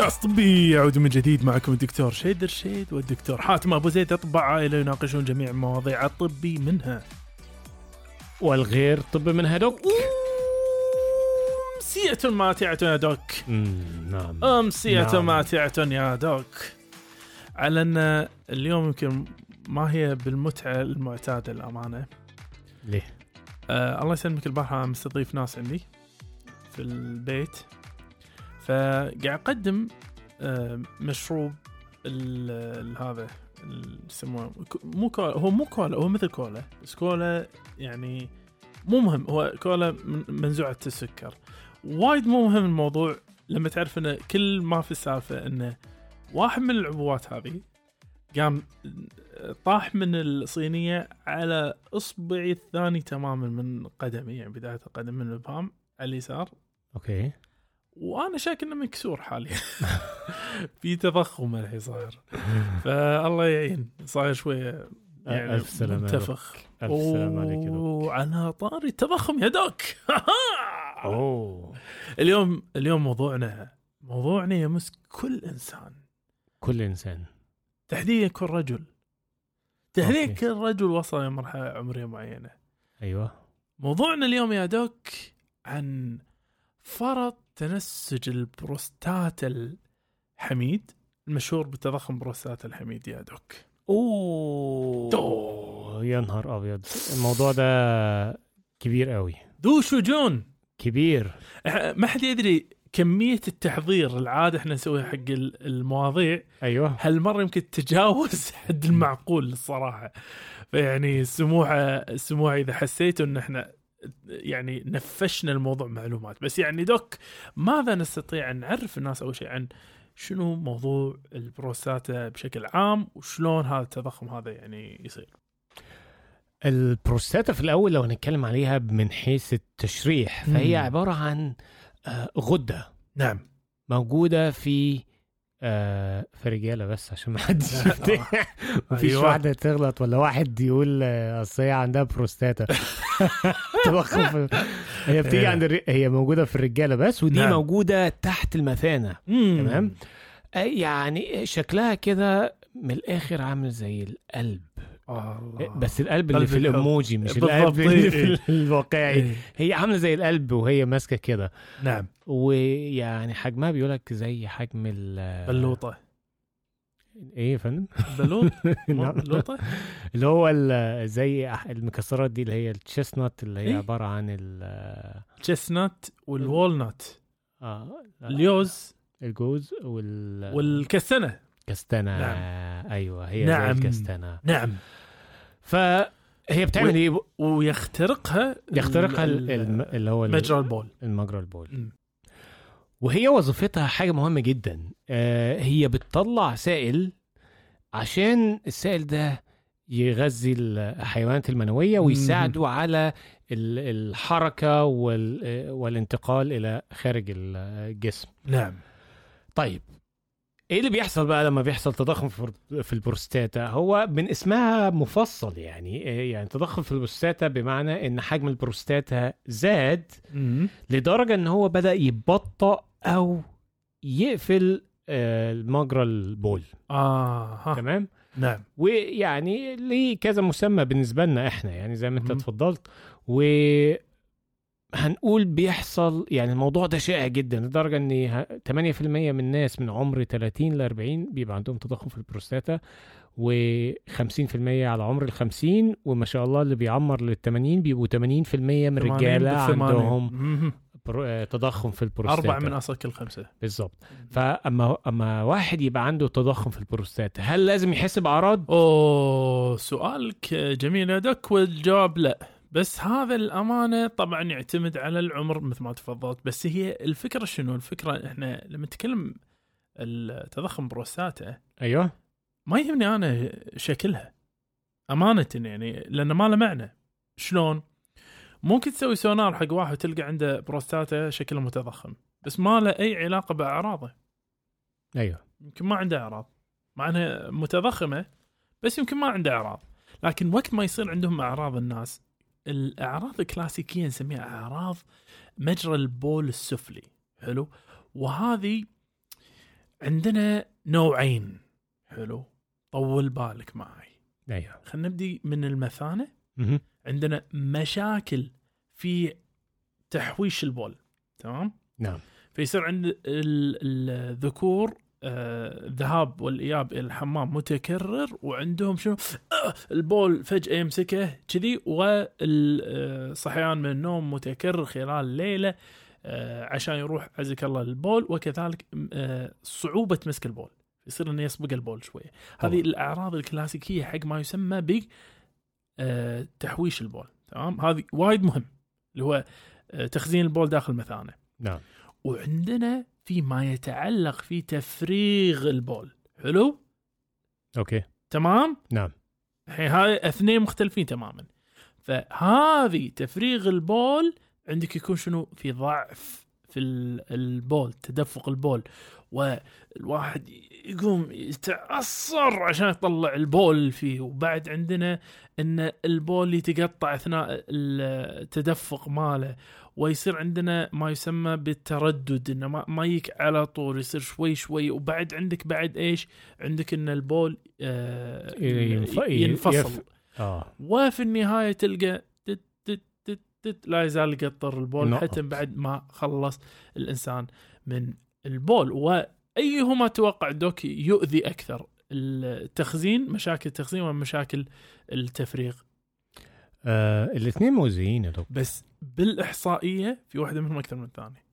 بودكاست طبي يعود من جديد معكم الدكتور شيد الرشيد والدكتور حاتم أبو زيد. اطباء عائله يناقشون جميع مواضيع الطبي منها. والغير طب من هدوك أمسية ماتعة يا دوك. نعم. أمسية نعم. ماتعة يا دوك. على أن اليوم يمكن ما هي بالمتعة المعتادة الأمانة ليه؟ آه الله يسلمك البارحة مستضيف ناس عندي في البيت. فقاعد أقدم آه مشروب هذا ك- مو كولا هو مو كولا هو مثل كولا بس كولا يعني مو مهم هو كولا من- منزوعة السكر. وايد مو مهم الموضوع لما تعرف إنه كل ما في السالفة إنه واحد من العبوات هذه قام طاح من الصينية على إصبعي الثاني تماما من قدمي يعني بداية القدم من الابهام على اليسار. أوكي. وأنا شاك إنه مكسور حاليا. في تضخم الحين صاير. فالله يعين. صاير شوية يعني ألف سلامة منتفخ. ألف سلامة عليك. وعلى طاري التضخم يا دوك. أوه. اليوم اليوم موضوعنا موضوعنا يمس كل إنسان. كل إنسان. تحديدا كل رجل. تحديدا. كل رجل وصل لمرحله عمرية معينة. أيوه. موضوعنا اليوم يا دوك عن فرط تنسج البروستات الحميد المشهور بتضخم بروستات الحميد يا دوك. أوه. أوه. يا نهار أبيض. الموضوع ده كبير قوي دوش وجون كبير. ما حد يدري كمية التحضير العادة إحنا نسويها حق ال- المواضيع. أيوه. هالمرة يمكن تجاوز حد المعقول الصراحة. فيعني سموحة سموحة إذا حسيتوا إن إحنا يعني نفشنا الموضوع معلومات. بس يعني doc ماذا نستطيع أن نعرف الناس أول شيء عن شنو موضوع البروستاتا بشكل عام وشلون هذا التضخم هذا يعني يصير؟ البروستاتا في الأول لو هنتكلم عليها من حيث التشريح فهي مم. عبارة عن آه، غدة. نعم. موجودة في آه في رجالة بس عشان ما حدش آه. يفتكر. مفيش أيوة. واحدة تغلط ولا واحد يقول آه، أصل هي عندها بروستاتا تضخم هي بتيجي إيه. عند الر... هي موجودة في الرجالة بس ودي نعم. موجودة تحت المثانة. تمام آه، يعني شكلها كده من الآخر عامل زي القلب الله. بس القلب اللي في. الإيموجي مش القلب اللي إيه، في إيه. الواقعي إيه. هي عاملة زي القلب وهي ماسكة كده نعم ويعني حجمها بيقولك زي حجم ال بلوطة إيه يا فندم بلوط نعم. بلوطة اللي هو زي المكسرات دي اللي هي ال chestnut اللي هي إيه؟ عبارة عن ال chestnut وال walnut آه اليوز الجوز وال والكستنة والكستنة نعم. أيوه هي نعم. زي الكستنة نعم فهي بتعمل و- إيه؟ ويخترقها يخترقها ال- ال- الم- اللي هو مجرى البول. المجرى البول. وهي وظيفتها حاجة مهمة جدا. آه هي بتطلع سائل عشان السائل ده يغذي الحيوانات المنوية ويساعدوا على ال- الحركة آه، والانتقال إلى خارج الجسم. نعم. طيب إيه اللي بيحصل بقى لما بيحصل تضخم في البروستاتا هو من اسمها مفصل يعني إيه يعني تضخم في البروستاتا بمعنى إن حجم البروستاتا زاد. لدرجة إن هو بدأ يبطأ أو يقفل آه، المجرى البول آه ها. تمام نعم ويعني ليه كذا مسمى بالنسبة لنا إحنا يعني زي ما أنت. اتفضلت و هنقول بيحصل يعني الموضوع ده شائع جدا لدرجة إن ه- 8% من الناس من عمر 30 ل 40 بيبقى عندهم تضخم في البروستاتا و50% على عمر ال 50 وما شاء الله اللي بيعمر لل 80 بيبقوا 80% من 80 الرجاله. عندهم تضخم في البروستاتا. أربعة من أصل كل خمسة بالظبط فأما أما واحد يبقى عنده تضخم في البروستاتا هل لازم يحس بأعراض؟ أوه سؤالك جميل يا doc والجواب لا. بس هذا الأمانة طبعا يعتمد على العمر مثل ما تفضلت بس هي الفكرة شنو؟ الفكرة إحنا لما نتكلم التضخم بروستاتا أيوه. ما يهمني أنا شكلها. أمانة يعني لأنه ما له معنى. شلون؟ ممكن تسوي سونار حق واحد تلقى عنده بروستاتا شكله متضخم بس ما له أي علاقة بأعراضه. أيوه. يمكن ما عنده أعراض. مع إنها متضخمة بس يمكن ما عنده أعراض. لكن وقت ما يصير عندهم أعراض الناس الأعراض الكلاسيكية نسميها أعراض مجرى البول السفلي حلو؟ وهذه عندنا نوعين حلو؟ طول بالك معي. أيوه. خلينا نبدي من المثانة. عندنا مشاكل في تحويش البول تمام؟ نعم. فيصير عند ال- الذكور الذهاب والإياب إلى الحمام متكرر وعندهم شنو؟ آه، البول فجأة يمسكه كذي والصحيان من النوم متكرر خلال الليلة آه، عشان يروح عزك الله البول وكذلك آه، صعوبة مسك البول. يصير إنه يسبق البول شوية. هذه الأعراض الكلاسيكية حق ما يسمى ب آه، تحويش البول. تمام؟ هذه وايد مهم اللي هو آه، تخزين البول داخل المثانة. نعم. وعندنا في ما يتعلق في تفريغ البول. حلو؟ okay. تمام؟ نعم. الحين هاي اثنين مختلفين تماما. فهذه تفريغ البول عندك يكون شنو؟ في ضعف في ال- البول تدفق البول. والواحد يقوم يتعصر عشان يطلع البول فيه. وبعد عندنا إن البول يتقطع أثناء التدفق ماله. ويصير عندنا ما يسمى بالتردد إنه ما, ما يك على طول يصير شوي شوي وبعد عندك بعد إيش؟ عندك إن البول آه ينف- ينفصل. آه. وفي النهاية تلقى تت تت تت تت لا يزال يقطر البول. حتى بعد ما خلص الإنسان من البول. وأيهما توقع دوك يؤذي أكثر؟ التخزين مشاكل التخزين ومشاكل التفريغ؟ آه الاثنين مؤذيين يا دكتور. بس بالإحصائية في واحدة منهم أكثر من الثانية.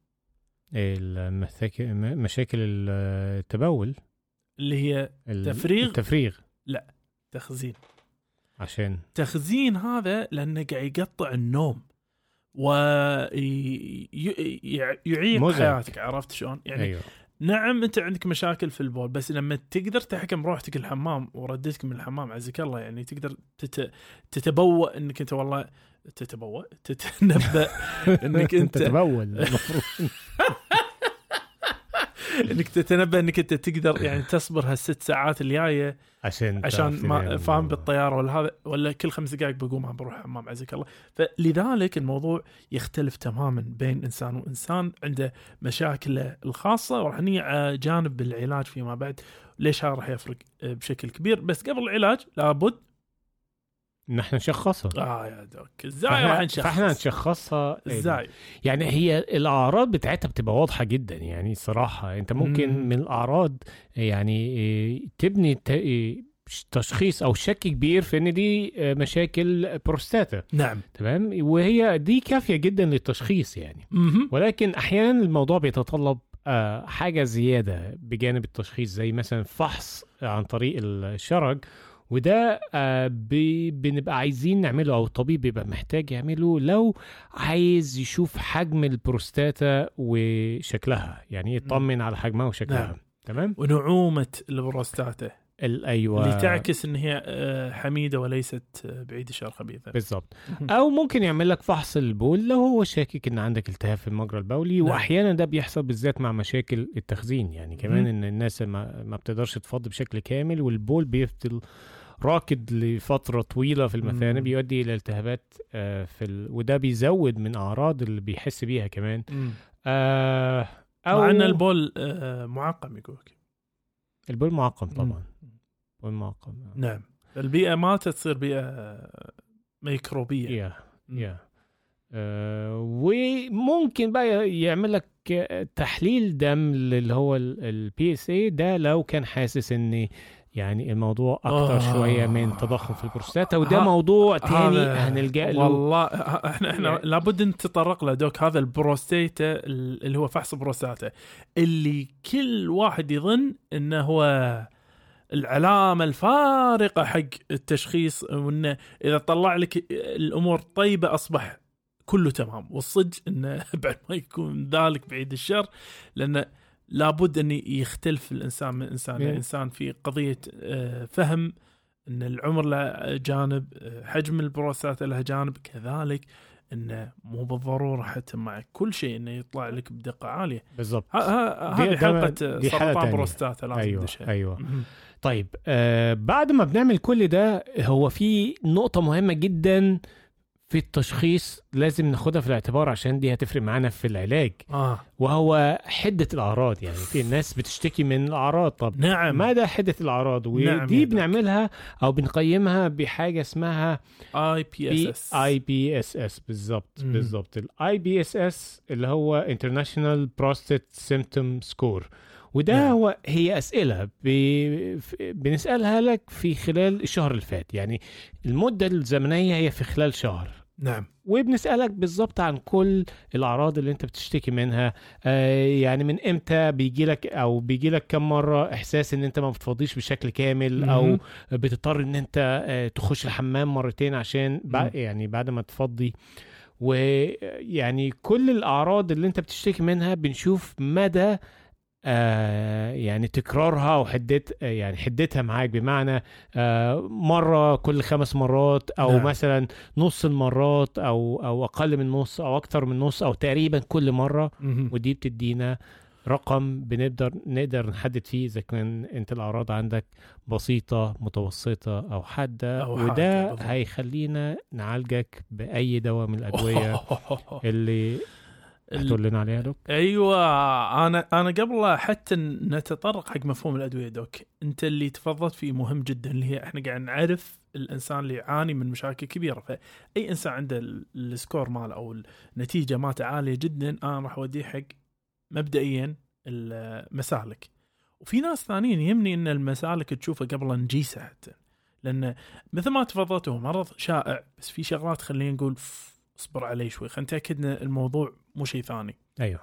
م- مشاكل التبول. اللي هي ال- تفريغ؟ التفريغ. تخزين. عشان. تخزين هذا لأنه قاعد يقطع النوم ويعيق. حياتك عرفت شلون؟ يعني أيوه. نعم أنت عندك مشاكل في البول بس لما تقدر تحكم روحتك الحمام وردتك من الحمام عزك الله يعني تقدر تت... تتبوأ إنك أنت والله تتبوأ تتنبأ إنك أنت تتبول انك تتنبأ إنك أنت تقدر يعني تصبر هالست ساعات الجاية عشان عشان ما. فاهم بالطيارة ولا هذا ولا كل خمس دقائق بقوم بروح الحمام عزك الله. فلذلك الموضوع يختلف تماما بين إنسان وإنسان عنده مشاكله الخاصة. وراح نيجي على جانب بالعلاج فيما بعد. ليش هذا راح يفرق؟ بشكل كبير. بس قبل العلاج لابد نحن نشخصها. آه يا دوك إزاي راح نشخص؟ فإحنا نشخصها إزاي؟ يعني هي الأعراض بتاعتها بتبقى واضحة جدا يعني صراحة. أنت ممكن مم. من الأعراض يعني إيه، تبني ت- إيه، تشخيص أو شك كبير في إن دي آه، مشاكل بروستاتا. نعم. تمام؟ وهي دي كافية جدا للتشخيص يعني. مهم. ولكن أحيانا الموضوع بيتطلب آه، حاجة زيادة بجانب التشخيص زي مثلا فحص عن طريق الشرج وده آه، بنبقى عايزين نعمله أو الطبيب بيبقى محتاج يعمله لو عايز يشوف حجم البروستاتا وشكلها يعني يطمن على حجمها وشكلها نعم. تمام ونعومة البروستاتا ال- أيوه اللي تعكس إن هي آه، حميدة وليست آه، بعيد الشر خبيثه بالظبط. أو ممكن يعمل لك فحص البول لو هو شاكك إن عندك التهاب في المجرى البولي نعم. واحيانا ده بيحصل بالذات مع مشاكل التخزين يعني كمان مم. إن الناس ما, ما بتقدرش تفضي بشكل كامل والبول بيفضل راكد لفترة طويلة في المثانة. بيؤدي إلى التهابات آه، في ال... وده بيزود من أعراض اللي بيحس بيها كمان. آه، أو مع إن البول آه، معقم يقولك البول معقم طبعا. البول معقم نعم البيئة مالته تصير بيئة آه، ميكروبية يا. يا آه، وممكن بقى يعمل لك تحليل دم اللي هو ال PSA ده لو كان حاسس ان يعني الموضوع أكتر آه. شوية من تضخم في البروستاتا وده موضوع تاني هنلجا له. والله إحنا إحنا يعني- لابد نتطرق له دوك. هذا البروستيتا ال- اللي هو فحص بروستاتا اللي كل واحد يظن إنه هو العلامة الفارقة حق التشخيص وانه إذا طلع لك الأمور طيبة أصبح كله تمام. والصدق إنه بعد ما يكون ذلك بعيد الشر لأنه لابد أن يختلف الإنسان من إنسان إيه. لانسان في قضية آه، فهم أن العمر له جانب آه، حجم البروستاتا له جانب كذلك انه مو بالضرورة حتى مع كل شيء أنه يطلع لك بدقة عالية دي- هذه حلقة دي سرطان. بروستاتا لازم أيوه ندشها أيوه. طيب آه بعد ما بنعمل كل ده هو في نقطة مهمة جدا في التشخيص لازم ناخدها في الاعتبار عشان دي هتفرق معانا في العلاج. آه. وهو حدة الأعراض يعني في ناس بتشتكي من الأعراض. طب نعم. مدى حدة الأعراض؟ ودي نعم. بنعملها أو بنقيمها بحاجة اسمها اي بي اس اس اي بي اس اس بالظبط. بالظبط. ال IPSS اللي هو International Prostate Symptom Score وده نعم. هو هي أسئلة بنسألها لك في خلال الشهر اللي فات. يعني المدة الزمنية هي في خلال شهر. نعم وبنسألك بالظبط عن كل الأعراض اللي أنت بتشتكي منها آه يعني من إمتى بيجي لك أو بيجي لك كم مرة إحساس إن أنت ما بتفضيش بشكل كامل أو مهم. بتضطر إن أنت آه، تخش الحمام مرتين عشان مم. بع- يعني بعد ما تفضي ويعني كل الأعراض اللي أنت بتشتكي منها بنشوف مدى آه يعني تكرارها وحدت يعني حدتها معاك بمعنى آه مرة كل خمس مرات أو نعم. مثلا نص المرات أو أو أقل من نص أو أكتر من نص أو تقريبا كل مرة مهم. ودي بتدينا رقم بنقدر نقدر نحدد فيه إذا كان أنت الأعراض عندك بسيطة متوسطة أو حادة أو وده بالضبط. هيخلينا نعالجك بأي دواء من الأدوية اللي هتقول لنا عليها دوك؟ أيوه أنا أنا قبل حتى نتطرق حق مفهوم الأدوية دوك أنت اللي تفضلت فيه مهم جدا اللي هي إحنا قاعد نعرف الإنسان اللي يعاني من مشاكل كبيرة. فأي إنسان عنده ال- السكور ماله أو النتيجة مالته عالية جدا أنا راح أوديه حق مبدئيا المسالك وفي ناس ثانيين يهمني إن المسالك تشوفه قبل نجيسه حتى لأن مثل ما تفضلت هو مرض شائع بس في شغلات خلينا نقول اصبر عليه شوي. خلينا نتأكد إن الموضوع مو شيء ثاني. أيوه.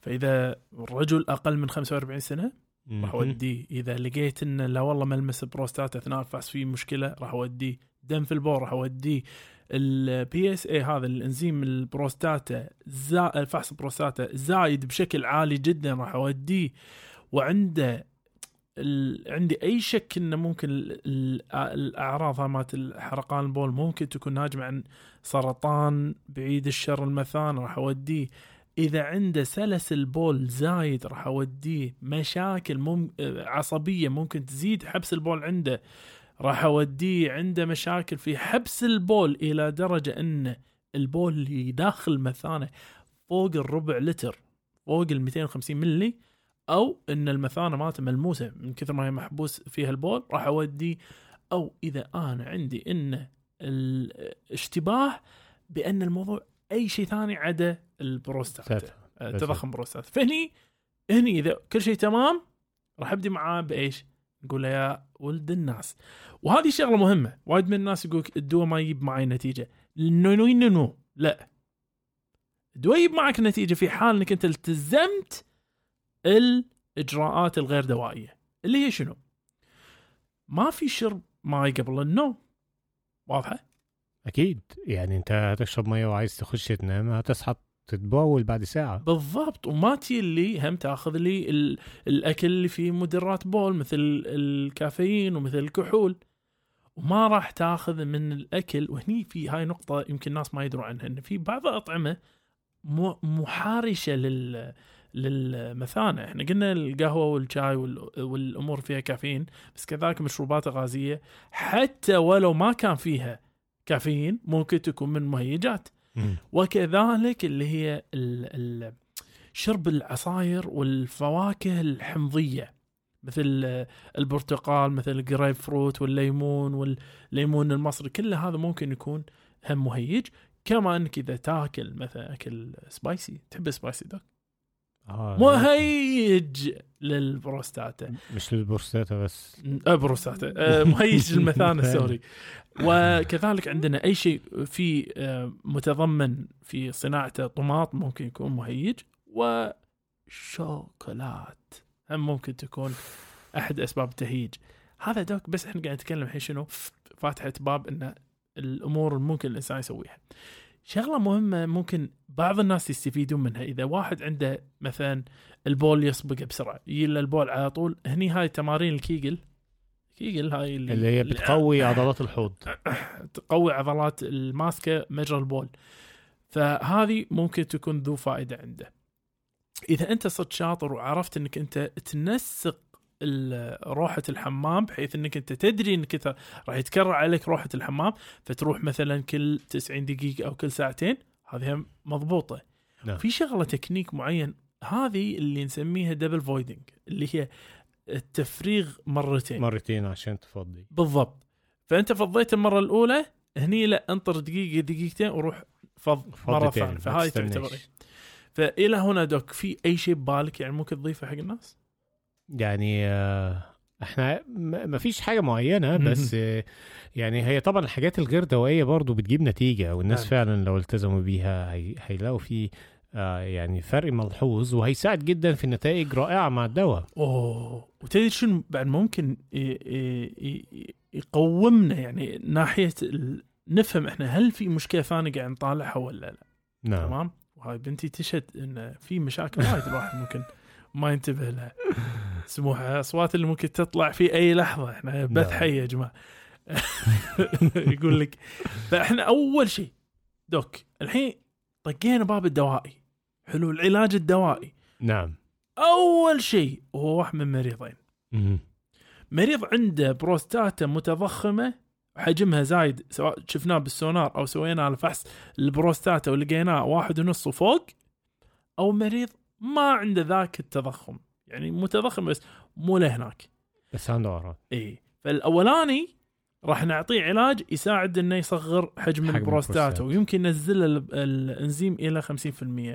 فإذا الرجل أقل من 45 سنة راح. أوديه. إذا لقيت إنه لا والله ملمس بروستات أثناء الفحص فيه مشكلة راح أوديه. دم في البول راح أوديه. ال PSA هذا الإنزيم البروستاتا زا... الفحص البروستاتا زايد بشكل عالي جدا راح أوديه. وعنده. عندي أي شك انه ممكن ال... ال... الأعراض مالت حرقان البول ممكن تكون ناجمة عن سرطان بعيد الشر المثانه راح أوديه. إذا عنده سلس البول زايد راح أوديه. مشاكل مم... عصبية ممكن تزيد حبس البول عنده راح أوديه. عنده مشاكل في حبس البول إلى درجة إن البول اللي داخل مثانه فوق الربع لتر فوق ال 250 ملي أو إن المثانة مالته ملموسة من كثر ما هي محبوس فيها البول راح اوديه أو إذا أنا عندي إن الاشتباه بأن الموضوع أي شيء ثاني عدا البروستات. بس. تضخم بروستات فهني هني إذا كل شيء تمام راح أبدي معاه بإيش؟ نقول له يا ولد الناس. وهذه شغله مهمة. وايد من الناس يقول الدواء ما يجيب معي نتيجة. No no, no. لا. الدواء يجيب معك نتيجة في حال إنك أنت التزمت الإجراءات الغير دوائية اللي هي شنو؟ ما في شرب ماي قبل النوم. واضحة؟ أكيد. يعني أنت هتشرب ميه وعايز تخش تنام هتصحى تتبول بعد ساعة. بالضبط. وما تي اللي هم تأخذ لي ال- الأكل اللي فيه مدرات بول مثل الكافيين ومثل الكحول. وما راح تأخذ من الأكل. وهني في هاي نقطة يمكن الناس ما يدرون عنها إن في بعض الأطعمة محارشة لل للمثانة. إحنا قلنا القهوة والشاي وال- والأمور فيها كافيين بس كذلك مشروبات غازية حتى ولو ما كان فيها كافيين ممكن تكون من مهيجات. وكذلك اللي هي ال ال شرب العصاير والفواكه الحمضية مثل البرتقال مثل الجريب فروت والليمون والليمون المصري كل هذا ممكن يكون هم مهيج. كما انك اذا تاكل مثلا أكل spicy تحب ال spicy دوك مهيج للبروستاتا. مش للبروستاتا بس. آه، بروستاتا. آه، مهيج للمثانه sorry. وكذلك عندنا أي شيء في آه، متضمن في صناعته طماط ممكن يكون مهيج وشوكولات. هم ممكن تكون أحد أسباب التهيج. هذا دوك بس إحنا قاعد نتكلم الحين شنو؟ فاتحة باب إن الأمور اللي ممكن الإنسان يسويها. شغلة مهمة ممكن بعض الناس يستفيدون منها. إذا واحد عنده مثلا البول يسبقه بسرعة يجي البول على طول هني هاي تمارين ال Kegel. Kegel هاي اللي, اللي هي بتقوي عضلات الحوض. تقوي عضلات الماسكة مجرى البول. فهذه ممكن تكون ذو فائدة عنده. إذا أنت صرت شاطر وعرفت إنك أنت تنسق روحة الحمام بحيث إنك أنت تدري انك راح يتكرر عليك روحة الحمام فتروح مثلا كل 90 دقيقة أو كل ساعتين هذه مضبوطة نعم. في شغلة تكنيك معين هذه اللي نسميها double voiding اللي هي التفريغ مرتين مرتين عشان تفضي بالضبط فأنت فضيت المرة الأولى هني لا انطر دقيقة دقيقتين وروح فض مرة ثانية فهاي. تعتبر. فإلى هنا دوك في أي شيء ببالك يعني ممكن تضيفه حق الناس؟ يعني آه، إحنا ما فيش حاجة معينة بس آه، يعني هي طبعا الحاجات الغير دوائية برضو بتجيب نتيجة والناس نعم. فعلا لو التزموا بيها هي- هيلاقوا في آه، يعني فرق ملحوظ وهيساعد جدا في نتائج رائعة مع الدواء. أوه. وتدري شنو بعد ممكن يقومنا يعني ناحية. نفهم إحنا هل في مشكلة ثانية قاعد نطالعها ولا لا. نعم. تمام؟ وهاي بنتي تشهد إن في مشاكل وايد الواحد ممكن ما ينتبه لها. سموحه أصوات اللي ممكن تطلع في أي لحظة. إحنا بث نعم. حي يا جماعة. يقول لك فإحنا أول شيء دوك الحين طقينا باب الدوائي. حلو العلاج الدوائي. نعم. أول شيء هو واحد من مريضين. مريض عنده بروستاتا متضخمة حجمها زايد سواء شفناه بالسونار أو سوينا له فحص البروستاتا ولقيناه واحد ونص وفوق أو مريض ما عنده ذاك التضخم. يعني متضخم بس مو لهناك بس عنده اعراض إي. فالأولاني راح نعطيه علاج يساعد إنه يصغر حجم, حجم البروستاتا البروستاتا. ويمكن ينزل ال- الإنزيم إلى 50%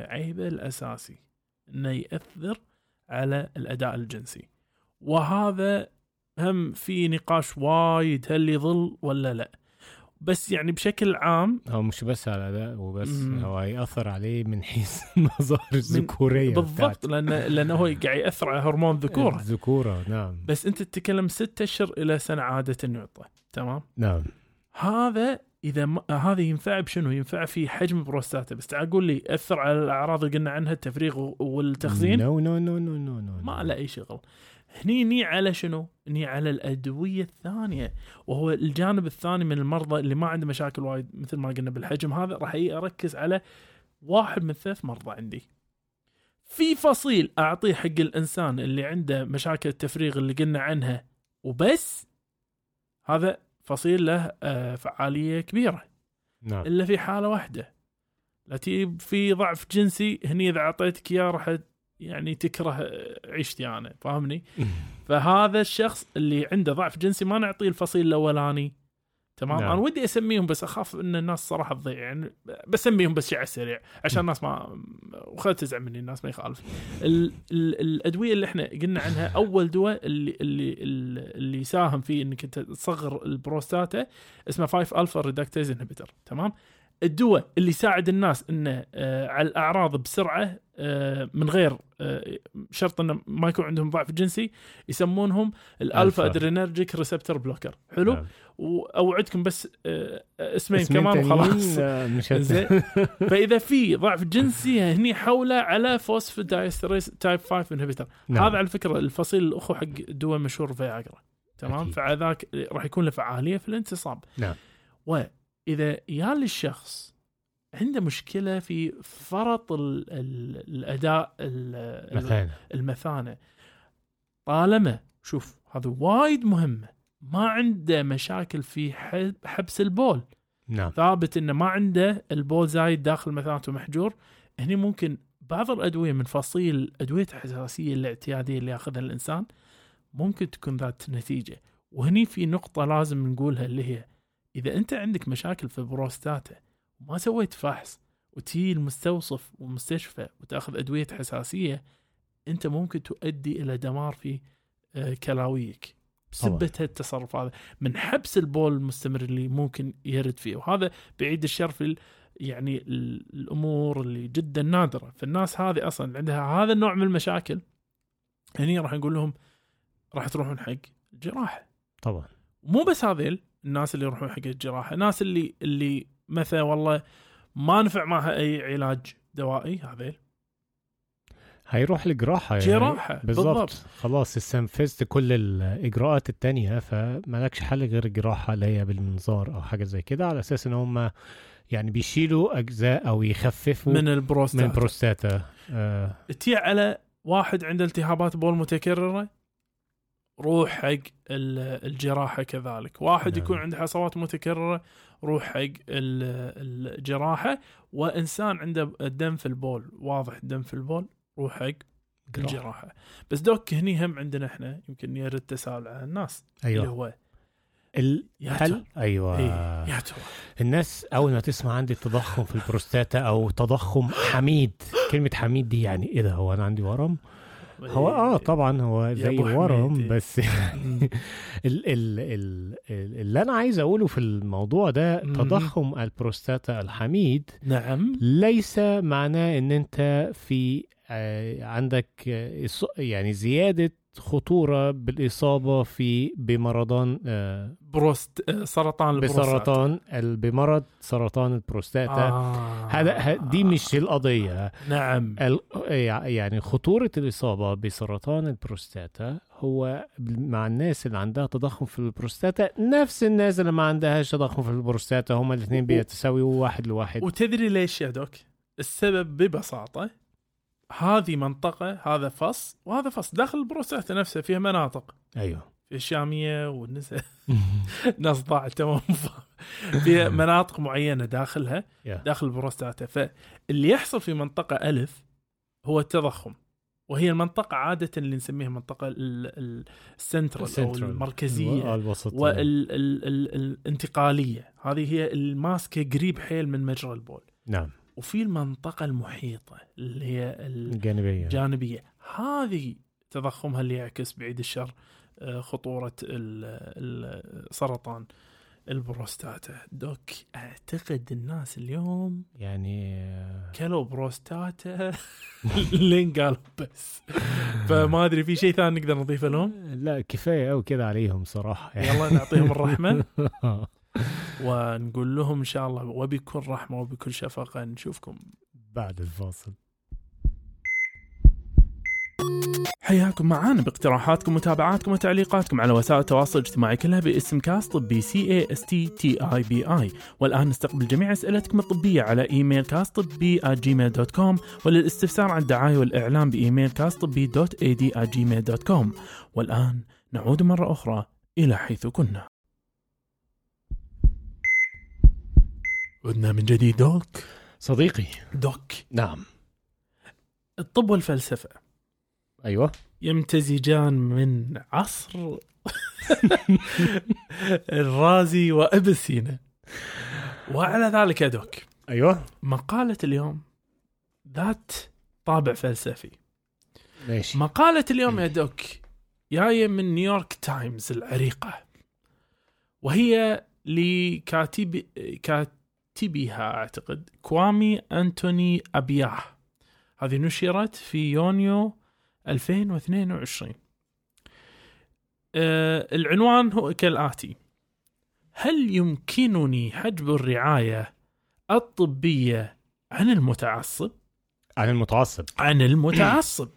عيبه الأساسي إنه يأثر على الأداء الجنسي. وهذا هم في نقاش وايد هل يظل ولا لا. بس يعني بشكل عام هو مش بس على ده وبس مم. هو هيأثر عليه من حيث المظاهر الذكورية بالضبط لأن لأنه هو قاعد يأثر على هرمون الذكوره الذكورة نعم. بس أنت تتكلم ست أشهر إلى سنة عادة يعطى تمام؟ نعم. هذا إذا ما هذا ينفع بشنو؟ ينفع في حجم بروستاتا. بس تعال قول لي اثر على الأعراض اللي قلنا عنها التفريغ والتخزين؟ no no no no no no ما له أي شغل. هني ني على شنو؟ ني على الأدوية الثانية وهو الجانب الثاني من المرضى اللي ما عنده مشاكل وايد مثل ما قلنا بالحجم هذا راح أركز على واحد من ثلاث مرضى عندي. في فصيل أعطيه حق الإنسان اللي عنده مشاكل التفريغ اللي قلنا عنها وبس هذا فصيل له آه، فعالية كبيرة. نعم إلا في حالة واحدة لا تجيب في ضعف جنسي هني إذا أعطيتك إياه راح يعني تكره عيشتي أنا فاهمني؟ فهذا الشخص اللي عنده ضعف جنسي ما نعطيه الفصيل الأولاني تمام نعم. أنا ودي أسميهم بس أخاف إن الناس صراحة تضيع يعني بسميهم بس شيء على السريع عشان الناس ما وخلت تزعل مني الناس ما يخالف ال... ال... الأدوية اللي إحنا قلنا عنها أول دواء اللي اللي اللي يساهم في إنك أنت تصغر البروستاتا اسمه 5 alpha reductase inhibitor تمام الدواء اللي يساعد الناس إنه آه على الأعراض بسرعة آه من غير آه شرط إنه ما يكون عندهم ضعف جنسي يسمونهم ال alpha. adrenergic receptor blocker حلو نعم. واوعدكم بس اسمين كمان وخلاص فإذا في ضعف جنسي هني حوله على phosphodiesterase type 5 inhibitor نعم. هذا على فكرة الفصيل الأخو حق دواء مشهور فياجرا تمام. فذاك راح يكون له فعالية في الانتصاب نعم. واذا يال الشخص عنده مشكلة في فرط ال ال الأداء ال- المثانة. طالما شوف هذا وايد مهمة. ما عنده مشاكل في حب- حبس البول. نعم. ثابت إنه ما عنده البول زايد داخل مثانته محجور. هني ممكن بعض الأدوية من فصيل أدوية الحساسيه الاعتيادية اللي ياخذها الإنسان ممكن تكون ذات نتيجة. وهني في نقطة لازم نقولها اللي هي إذا أنت عندك مشاكل في البروستاتا وما سويت فحص وتجي المستوصف ومستشفى وتأخذ أدوية حساسية أنت ممكن تؤدي إلى دمار في آه، كلاويك بسبة هالتصرف هذا. من حبس البول المستمر اللي ممكن يرد فيه وهذا بعيد الشر في يعني ال- الأمور اللي جدا نادرة. فالناس هذه أصلا عندها هذا النوع من المشاكل هني راح نقول لهم راح تروحون حق جراحة. طبعا. مو بس هذيل الناس اللي يروحون حق الجراحة الناس اللي اللي مثلا والله ما نفع معها أي علاج دوائي هذيل. هيروح لجراحة يعني. جراحة، بالضبط. خلاص استنفذت كل الإجراءات التانية فمالكش حل غير الجراحة اللي هي بالمنظار أو حاجة زي كده على أساس إن هم يعني بيشيلوا أجزاء أو يخففوا من من البروستاتا. البروستاتا آه. تي على واحد عنده التهابات بول متكررة؟ روح حق ال- الجراحة كذلك. واحد نعم. يكون عنده حصوات متكررة روح حق ال- الجراحة. وإنسان عنده الدم في البول واضح دم في البول روح حق الجراحة. بس Doc هني هم عندنا إحنا يمكن يرد تساؤل على الناس. اللي أيوه. هو ال... هل أيوه. إيه يا ترى؟ الناس أول ما تسمع عندي تضخم في البروستاتا أو تضخم حميد كلمة حميد دي يعني إيه ده؟ هو أنا عندي ورم؟ هو آه طبعا هو زي حميد. بس مم. ال ال ال اللي أنا عايز أقوله في الموضوع ده. تضخم البروستاتا الحميد نعم ليس معناه إن أنت في آه، عندك آه، يعني زيادة خطورة بالإصابة في بمرض آه، بروست آه، سرطان البروستات. بسرطان بمرض سرطان البروستاتا آه. هذا دي مش القضية نعم يعني خطورة الإصابة بسرطان البروستاتا هو مع الناس اللي عندها تضخم في البروستاتا نفس الناس اللي ما عندهاش تضخم في البروستاتا هما الاثنين بيتساويوا واحد لواحد وتدري ليش يا Doc؟ السبب ببساطة هذه منطقة هذا فص وهذا فص. داخل البروستاتا نفسها فيها مناطق. أيوه. في الشامية والنساء ناس ضاع تمام. في مناطق معينة داخلها. داخل البروستاتا فاللي يحصل في منطقة ألف هو التضخم. وهي المنطقة عادة اللي نسميها منطقة ال- ال- السنترال أو. المركزية الوسطية والانتقالية هذه هي الماسكة قريب حيل من مجرى البول. نعم. وفي المنطقة المحيطة اللي هي الجانبية. الجانبية. هذه تضخمها اللي يعكس بعيد الشر آه، خطورة ال- السرطان البروستاتا. Doc أعتقد الناس اليوم يعني آه، كلوا بروستاتا. لين قالوا بس. فما أدري في شيء ثاني نقدر نضيفه لهم؟ لا كفاية أوي كده عليهم صراحة. يلا نعطيهم الرحمة. ونقول لهم إن شاء الله وبكل رحمة وبكل شفقة نشوفكم بعد الفاصل. حياكم معانا باقتراحاتكم ومتابعاتكم وتعليقاتكم على وسائل التواصل الاجتماعي كلها باسم كاست طبي C A S T T E B I والآن نستقبل جميع أسئلتكم الطبية على إيميل كاست طبي Gmail dot com وللاستفسار عن الدعاية والإعلام بإيميل كاست طبي dot A D Gmail dot com والآن نعود مرة أخرى إلى حيث كنا. عدنا من جديد Doc؟ صديقي. Doc. نعم. الطب والفلسفة. أيوة. يمتزجان من عصر الرازي وابن سينا وعلى ذلك يا Doc أيوة. مقالة اليوم ذات طابع فلسفي. ماشي مقالة اليوم يا Doc جاية من نيويورك تايمز العريقة. وهي لكاتب كاتبها أعتقد. كوامي أنتوني أبياه. هذه نشرت في يونيو 2022 آه العنوان هو كالآتي. هل يمكنني حجب الرعاية الطبية عن المتعصب؟ عن المتعصب. عن المتعصب.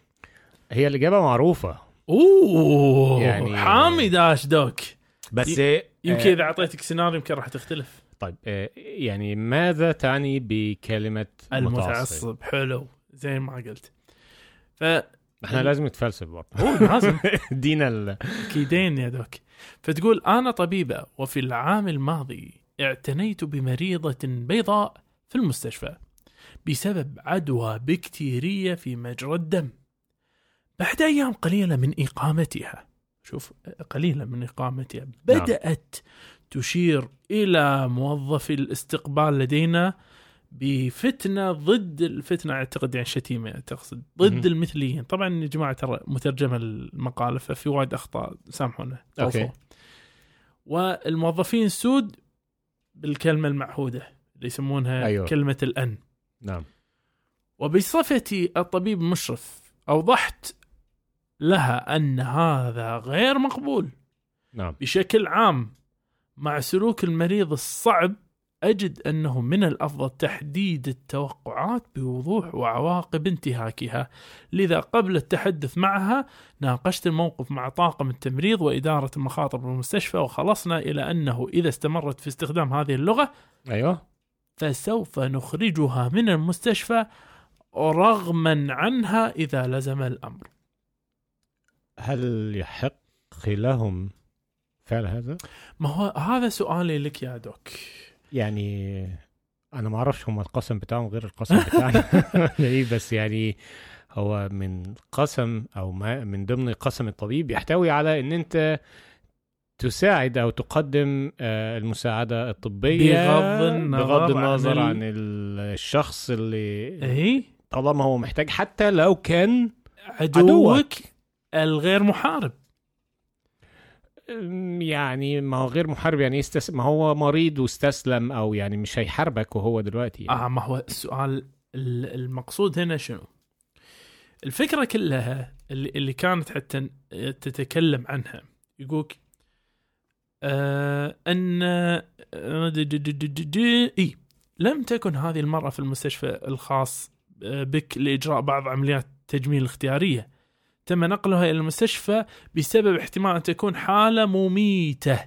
هي الإجابة معروفة. أوه يعني- حامي داش دوك. بس يمكن آه، إذا أعطيتك سيناريو يمكن راح تختلف. طيب آه، يعني ماذا تعني بكلمة متعصب؟ المتعصب. حلو. زي ما قلت. ف إحنا لازم نتفلسف برضه. هو لازم. دينا ال... أكيدين يا دوك. فتقول أنا طبيبة وفي العام الماضي اعتنيت بمريضة بيضاء في المستشفى بسبب عدوى بكتيرية في مجرى الدم. بعد أيام قليلة من إقامتها. شوف قليلة من إقامتها. بدأت تشير إلى موظفي الاستقبال لدينا بفتنة ضد الفتنة أعتقد يعني شتيمة تقصد ضد. المثليين طبعا يا جماعة ترى مترجمة المقالة ففي وايد أخطاء سامحونا. طوفوا. والموظفين السود بالكلمة المعهودة اللي يسمونها أيوة. أيوه. كلمة الأن نعم وبصفتي الطبيب المشرف أوضحت لها أن هذا غير مقبول نعم بشكل عام مع سلوك المريض الصعب أجد أنه من الأفضل تحديد التوقعات بوضوح وعواقب انتهاكها. لذا قبل التحدث معها ناقشت الموقف مع طاقم التمريض وإدارة المخاطر بالمستشفى وخلصنا إلى أنه إذا استمرت في استخدام هذه اللغة أيوه. فسوف نخرجها من المستشفى رغما عنها إذا لزم الأمر. هل يحق لهم فعل هذا؟ ما هو هذا سؤالي لك يا دوك. يعني أنا ما أعرفش هم القسم بتاعهم غير القسم بتاعنا. إيه، بس يعني هو من قسم أو ما من ضمن قسم الطبيب يحتوي على إن أنت تساعد أو تقدم آه، المساعدة الطبية بغض النظر بغض النظر عن عن, ال- الشخص اللي اي طالما هو محتاج حتى لو كان عدوك. الغير محارب. يعني ما هو غير محارب يعني يستس... ما هو مريض واستسلم أو يعني مش هيحاربك وهو دلوقتي يعني. آه ما هو السؤال ال- المقصود هنا شنو؟ الفكرة كلها اللي, كانت حتى تتكلم عنها يقولك آه أن آه، إي لم تكن هذه المرأة في المستشفى الخاص آه، بك لإجراء بعض عمليات التجميل الاختياريه تم نقلها إلى المستشفى بسبب احتمال أن تكون حالة مميتة.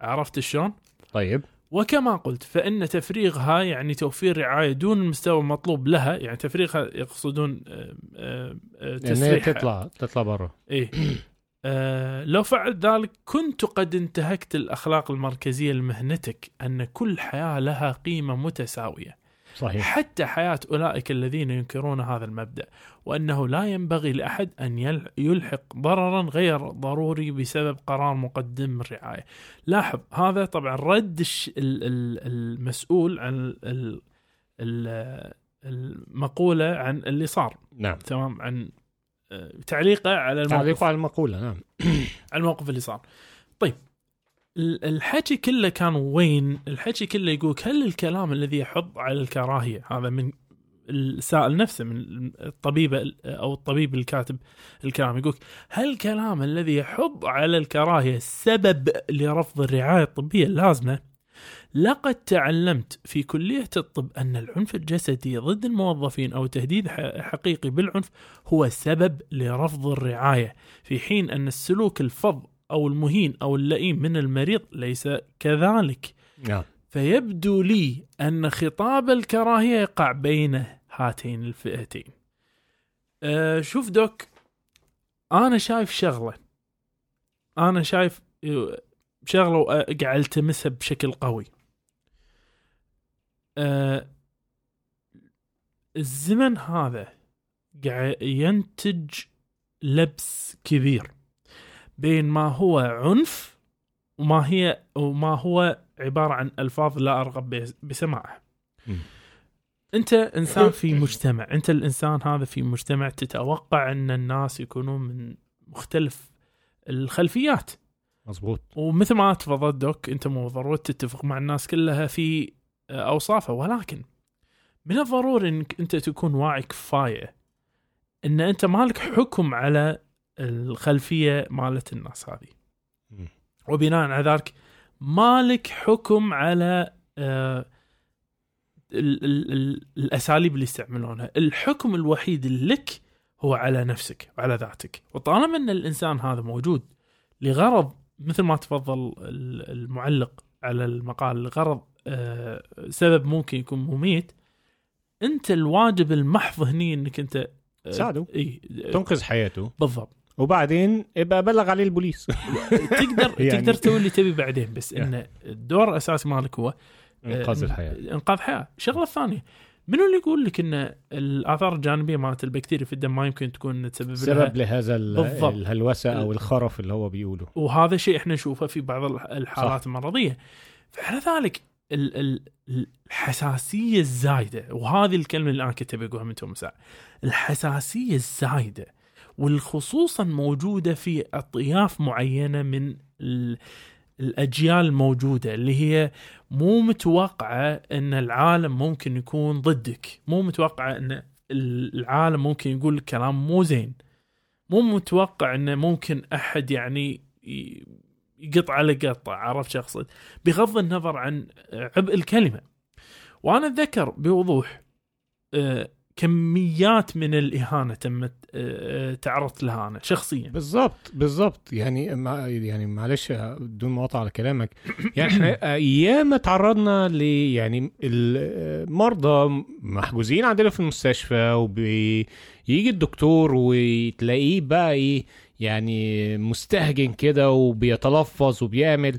عرفت شلون؟ طيب. وكما قلت فإن تفريغها يعني توفير رعاية دون المستوى المطلوب لها يعني تفريغها يقصدون آه، آه، آه، ان هي تسريحها تطلع تطلع بره إيه. آه، لو فعلت ذلك كنت قد انتهكت الأخلاق المركزية لمهنتك أن كل حياة لها قيمة متساوية. صحيح. حتى حياة أولئك الذين ينكرون هذا المبدأ وأنه لا ينبغي لأحد أن يل- يلحق ضررا غير ضروري بسبب قرار مقدم الرعاية لاحظ هذا طبعا رد المسؤول عن ال- ال- المقولة عن اللي صار. نعم. تمام؟ عن آه، تعليقه على الموقف. تعليق على المقولة نعم. على الموقف اللي صار. طيب الحكي كله كان وين؟ الحكي كله يقول هل الكلام الذي يحض على الكراهية هذا من السائل نفسه من الطبيبة أو الطبيب الكاتب الكلام يقول هل الكلام الذي يحض على الكراهية سبب لرفض الرعاية الطبية؟ اللازمة لقد تعلمت في كلية الطب أن العنف الجسدي ضد الموظفين أو تهديد حقيقي بالعنف هو سبب لرفض الرعاية في حين أن السلوك الفظ أو المهين أو اللئيم من المريض ليس كذلك. نعم. فيبدو لي أن خطاب الكراهية يقع بين هاتين الفئتين. أه شوف دوك أنا شايف شغلة. أنا شايف شغلة وقاعد التمسها بشكل قوي. أه الزمن هذا قاعد ينتج لبس كبير. بين ما هو عنف وما هي وما هو عبارة عن ألفاظ لا أرغب بس- بسماعها. أنت إنسان في مجتمع، أنت الإنسان هذا في مجتمع تتوقع أن الناس يكونون من مختلف الخلفيات. مظبوط ومثل ما تفضلت دوك أنت مو ضروري تتفق مع الناس كلها في أوصافها. ولكن من الضروري إنك أنت تكون واعي كفاية أن أنت مالك حكم على الخلفية مالت الناس هذه. وبناء على ذلك مالك حكم على آه، ال ال ال الأساليب اللي يستعملونها. الحكم الوحيد لك هو على نفسك وعلى ذاتك. وطالما إن الإنسان هذا موجود لغرض مثل ما تفضل ال- المعلق على المقال لغرض آه، سبب ممكن يكون مميت أنت الواجب المحض هني إنك أنت آه، تساعده. إي تنقذ حياته. بالضبط. وبعدين ابقى بلغ عليه البوليس تقدر يعني- تقدر تسوي اللي تبي بعدين بس. إن الدور الأساسي مالك هو إنقاذ آه، الحياة إنقاذ حياة الشغله الثانية منو اللي يقول لك إن الآثار الجانبية مالت البكتيريا في الدم ما يمكن تكون تسبب سبب لهذا. الهلوسة أو الخرف اللي هو بيقوله وهذا شيء إحنا نشوفه في بعض الح- الحالات صح. المرضية فعلى ذلك ال- ال- الحساسية الزايدة وهذه الكلمة اللي أنا كنت بقولها من توم. الحساسية الزايدة والخصوصا موجودة في أطياف معينة من ال- الأجيال الموجودة اللي هي مو متوقعة إن العالم ممكن يكون ضدك. مو متوقعة إن العالم ممكن يقول كلام مو زين. مو متوقع انه ممكن أحد يعني ي- يقط على قطع عرفت أقصد؟ بغض النظر عن عبء الكلمة. وأنا أتذكر بوضوح آه، كميات من الإهانة تمت آه، تعرضت لها أنا شخصيا. بالضبط بالضبط. يعني مع يعني معلش بدون مقاطعه على كلامك. يعني إحنا أيام تعرضنا ل يعني المرضى محجوزين عندنا في المستشفى وبيجي الدكتور وتلاقيه بقى إيه يعني مستهجن كده وبيتلفظ وبيعمل.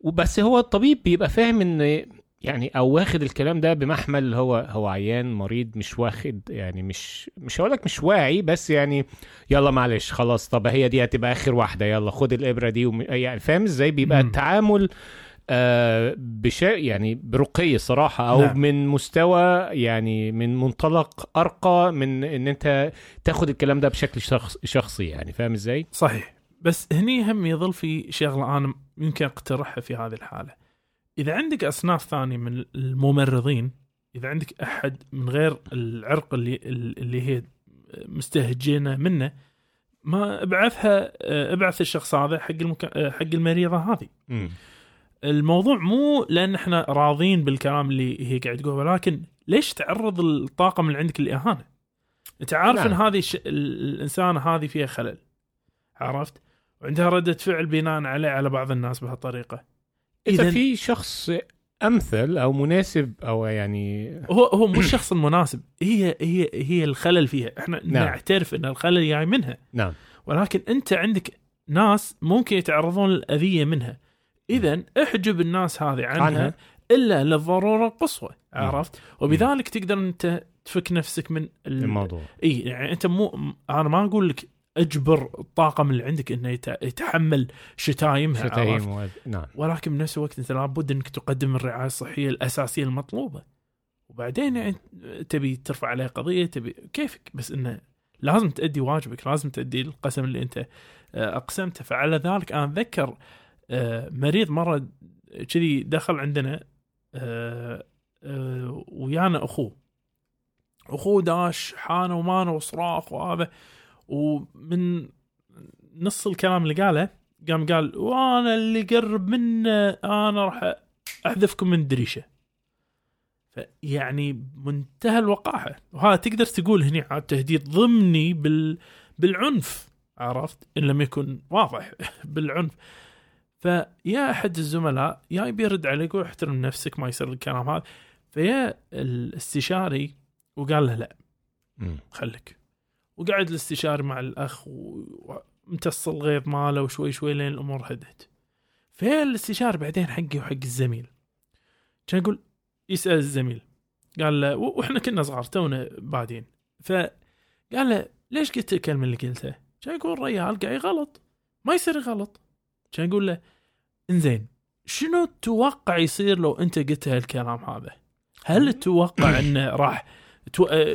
وبس هو الطبيب بيبقى فاهم إن يعني أو واخد الكلام ده بمحمل هو هو عيان مريض مش واخد يعني مش مش هقول لك مش واعي بس يعني يلا معلش خلاص طب هي دي هتبقى آخر واحدة يلا خد الإبرة دي وم... يعني فاهم إزاي بيبقى مم. التعامل آه بشيء يعني برقي صراحة أو نعم. من مستوى يعني من منطلق أرقى من إن أنت تاخد الكلام ده بشكل شخص شخصي يعني فاهم إزاي؟ صحيح بس هني هم يظل في شغلة أنا يمكن أقترحها في هذه الحالة إذا عندك أصناف ثانية من الممرضين إذا عندك أحد من غير العرق اللي اللي هي مستهجنة منه ما أبعثها أبعث الشخص هذا حق المكا... حق المريضة هذه مم. الموضوع مو لأن إحنا راضين بالكلام اللي هي قاعد تقوله ولكن ليش تعرض الطاقم اللي عندك للإهانة؟ أنت عارف. إن هذه الش... الإنسانة هذه فيها خلل عرفت؟ وعندها ردة فعل بناء عليه على بعض الناس بهالطريقة إذا في شخص أمثل أو مناسب أو يعني هو هو مو الشخص المناسب هي هي هي الخلل فيها. إحنا نعم. نعم. نعترف إن الخلل جاي منها. نعم. ولكن أنت عندك ناس ممكن يتعرضون للأذية منها. إذا احجب الناس هذه عنها, عنها. عنها الا للضروره القصوى عرفت؟ وبذلك تقدر أنت تفك نفسك من ال... الموضوع. إي يعني أنت مو أنا ما أقول لك اجبر الطاقم اللي عندك إنه يت- يتحمل شتايمها؟ شتايم و... نعم. ولكن بنفس الوقت أنت لابد إنك تقدم الرعاية الصحية الأساسية المطلوبة. وبعدين يعني تبي ترفع عليه قضية تبي كيفك؟ بس إنه لازم تأدي واجبك لازم تأدي القسم اللي أنت آه، أقسمته. فعلى ذلك أنا أتذكر آه، مريض مره كذي دخل عندنا آه، ويانا أخوه. أخوه داش حانة ومانة وصراخ وهذا. ومن نص الكلام اللي قاله قام قال وأنا اللي قرب منه أنا راح أحذفكم من الدريشه فيعني بمنتهى الوقاحة. وهذا تقدر تقول هني عاد تهديد ضمني بال بالعنف عرفت؟ إن لم يكن واضح بالعنف. فيا أحد الزملاء يا بيرد عليه يقول احترم نفسك ما يصير الكلام هذا. فيا الاستشاري وقال له لا. خليك. وقعد الاستشاري مع الأخ وامتص الغيظ ماله وشوي شوي لين الأمور هدت. فالاستشاري بعدين حقي وحق الزميل. كان يقول يسأل الزميل. قال له وإحنا كنا صغار تونا بادين. فقال له ليش قلت الكلمة اللي قلتها؟ كان يقول الريال قاعد غلط ما يصير غلط كان يقول له إنزين شنو تتوقع يصير لو أنت قلت هالكلام هذا؟ هل تتوقع إنه راح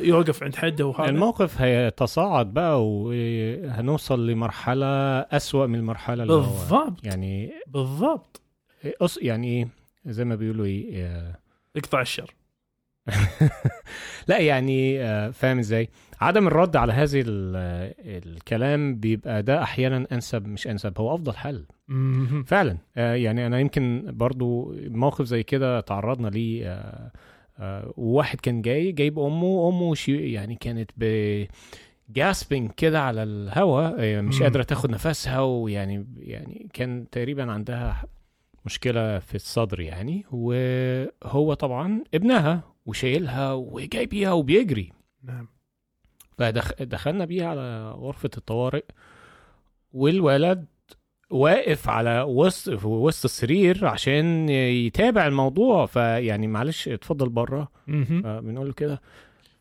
يوقف عند حده وهذا؟ الموقف هيتصاعد بقى وهنوصل لمرحلة أسوأ من المرحلة اللي هو بالضبط. يعني بالضبط. أص يعني إيه زي ما بيقولوا إيه آه، اقطع الشر. لا يعني آه، فاهم إزاي؟ عدم الرد على هذه ال- آه، الكلام بيبقى ده أحيانا أنسب مش أنسب هو أفضل حل. فعلا. آه، يعني أنا يمكن برضو موقف زي كده تعرضنا ليه آه، آه، وواحد كان جاي جايب أمه امه شي يعني كانت ب جاسبنج كده على الهواء آه، مش. قادرة تاخد نفسها ويعني يعني كان تقريبا عندها مشكلة في الصدر يعني. وهو طبعا ابنها وشايلها وجايبيها وبيجري. نعم. فدخلنا بيها على غرفة الطوارئ والولد واقف على وسط في وسط السرير عشان يتابع الموضوع. فيعني معلش اتفضل بره. بنقول له كده.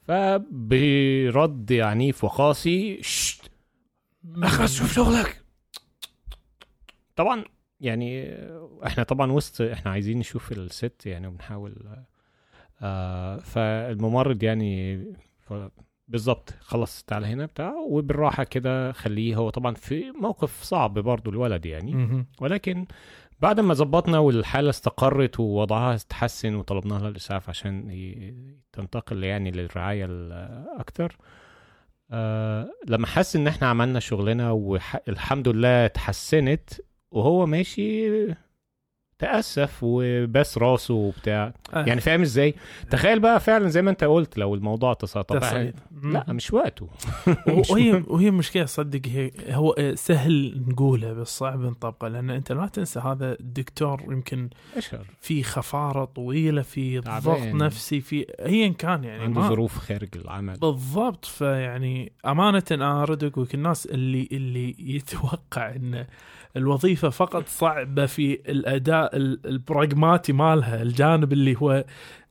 فبرد عنيف وقاسي. شت اخلص شوف شغلك. طبعا يعني إحنا طبعا وسط إحنا عايزين نشوف الست يعني وبنحاول آه فالممرض يعني بالظبط خلص تعالى هنا بتاع وبالراحة كده خليه. هو طبعا في موقف صعب برضو الولد يعني. ولكن بعد ما ظبطنا والحالة استقرت ووضعها استحسن وطلبنا لها الاسعاف عشان تنتقل يعني للرعاية الأكثر آه لما حس إن إحنا عملنا شغلنا والحمد لله اتحسنت وهو ماشي تأسف وبس راسه وبتاع. آه. يعني فاهم إزاي؟ تخيل بقى فعلا زي ما أنت قلت لو الموضوع تصاعد تصعيد. لا مش وقته. وهي وهي مشكلة صدق هي هو سهل نقوله بس صعب نطبقه لأن أنت لا تنسى هذا الدكتور يمكن أشهر. في خفارة طويلة في. ضغط نفسي في ايا كان يعني عنده ما- ظروف خارج العمل. بالضبط. فيعني أمانة أنا ارد أقول الناس اللي اللي يتوقع إن الوظيفة فقط صعبة في الأداء ال- البراغماتي مالها الجانب اللي هو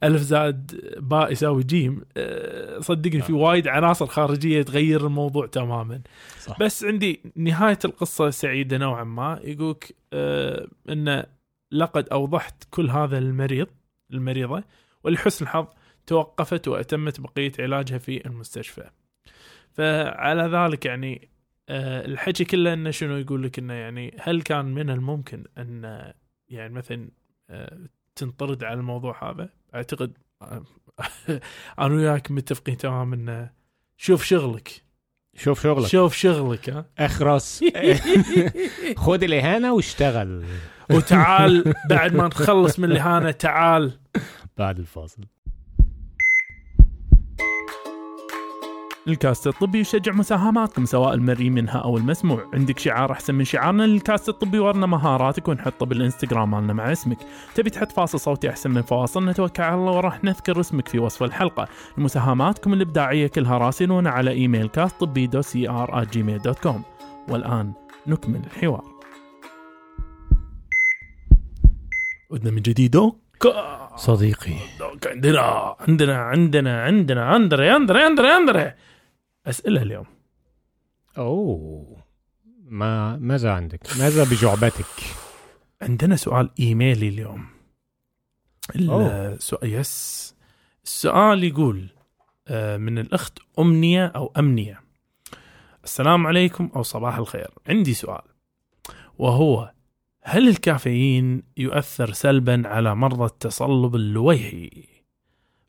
ألف زائد باء يساوي جيم أه، صدقني في وايد عناصر خارجية تغير الموضوع تماما صح. بس عندي نهاية القصة سعيدة نوعا ما يقولك أه إن لقد أوضحت كل هذا المريض المريضة ولحسن الحظ توقفت وأتمت بقية علاجها في المستشفى. فعلى ذلك يعني آه، الحكي كله إنه شنو يقول لك إنه يعني هل كان من الممكن إن يعني مثلا آه، تنطرد على الموضوع هذا؟ أعتقد آه، أنا وياك متفقين تمام إنه شوف شغلك. شوف شغلك. شوف شغلك ها؟ اخرس. خد الاهانه واشتغل. وتعال بعد ما نخلص من الاهانه تعال. بعد الفاصل. الكاست الطبي يشجع مساهماتكم سواء المرئي منها أو المسموع، عندك شعار أحسن من شعارنا للكاست الطبي ورنا مهاراتك ونحطه بالإنستغرام مالنا مع اسمك، تبي تحط فاصل صوتي أحسن من فواصل؟ نتوكل على الله وراح نذكر اسمك في وصف الحلقة، مساهماتكم الإبداعية كلها راسلونا على إيميل كاست طبي dot C R Gmail dot com، والآن نكمل الحوار. عدنا من جديد. Doc. صديقي. Doc عندنا عندنا عندنا عندنا اندري اندري اندري اندري أسئلة اليوم. أوه. ما ماذا عندك؟ ماذا بجعبتك؟ عندنا سؤال إيميلي اليوم. السؤال yes. السؤال يقول آه، من الأخت أمنية أو أمنية. السلام عليكم أو صباح الخير. عندي سؤال. وهو هل الكافيين يؤثر سلبا على مرضى التصلب اللويحي؟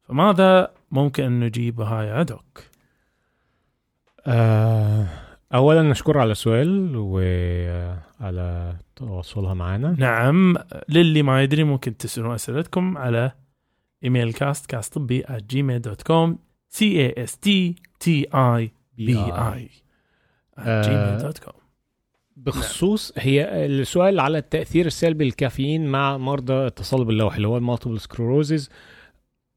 فماذا ممكن أن نجيبها يا دوك؟ اولا نشكر على السؤال وعلى تواصلها معنا نعم للي ما يدري ممكن تسألون أسئلتكم على إيميل كاست كاست طبي at gmail.com c a s t t i b i آه. gmail.com بخصوص هي السؤال على التأثير السلبي للكافيين مع مرضى التصلب اللويحي اللي هو ال multiple sclerosis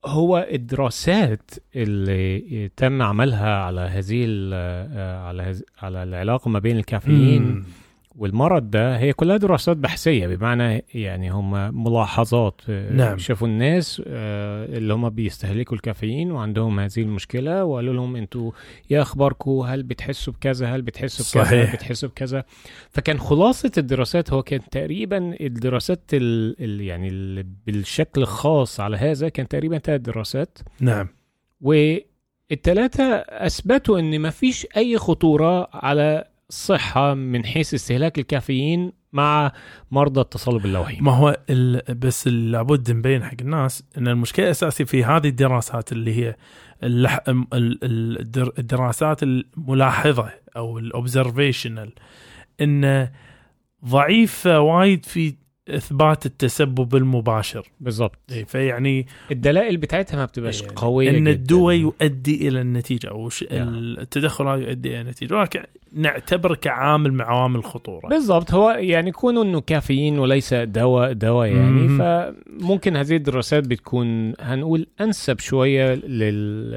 هو الدراسات اللي تم عملها على هذه ال- على هذ- على العلاقة ما بين الكافيين. والمرض ده هي كلها دراسات بحثية بمعنى يعني هم ملاحظات آه، نعم. شافوا الناس آه، اللي هم بيستهلكوا الكافيين وعندهم هذه المشكلة وقالوا لهم أنتوا إيه أخباركم هل بتحسوا بكذا؟ هل بتحسوا بكذا؟ صحيح. هل بتحسوا بكذا؟ فكان خلاصة الدراسات هو كان تقريبا الدراسات ال ال يعني ال بالشكل الخاص على هذا كان تقريبا ثلاث دراسات. نعم. والثلاثه أثبتوا إن مفيش أي خطورة على الصحه من حيث استهلاك الكافيين مع مرضى التصلب اللوحي. ما هو ال... بس لابد نبين حق الناس إن المشكلة الأساسية في هذه الدراسات اللي هي اللح... ال... ال... الدر- الدراسات الملاحظة أو الاوبزرفيشنال إن ضعيفة وايد في إثبات التسبب المباشر بالظبط إيه، فيعني الدلائل بتاعتها ما بتبقاش يعني قوية إن جداً. الدواء يؤدي إلى النتيجة أو. نعم. التدخل هذا يؤدي إلى النتيجة ولكن نعتبر كعامل من عوامل الخطوره بالضبط هو يعني كونه إنه كافيين وليس دواء دواء يعني مم. فممكن هذه الدراسات بتكون هنقول أنسب شوية لل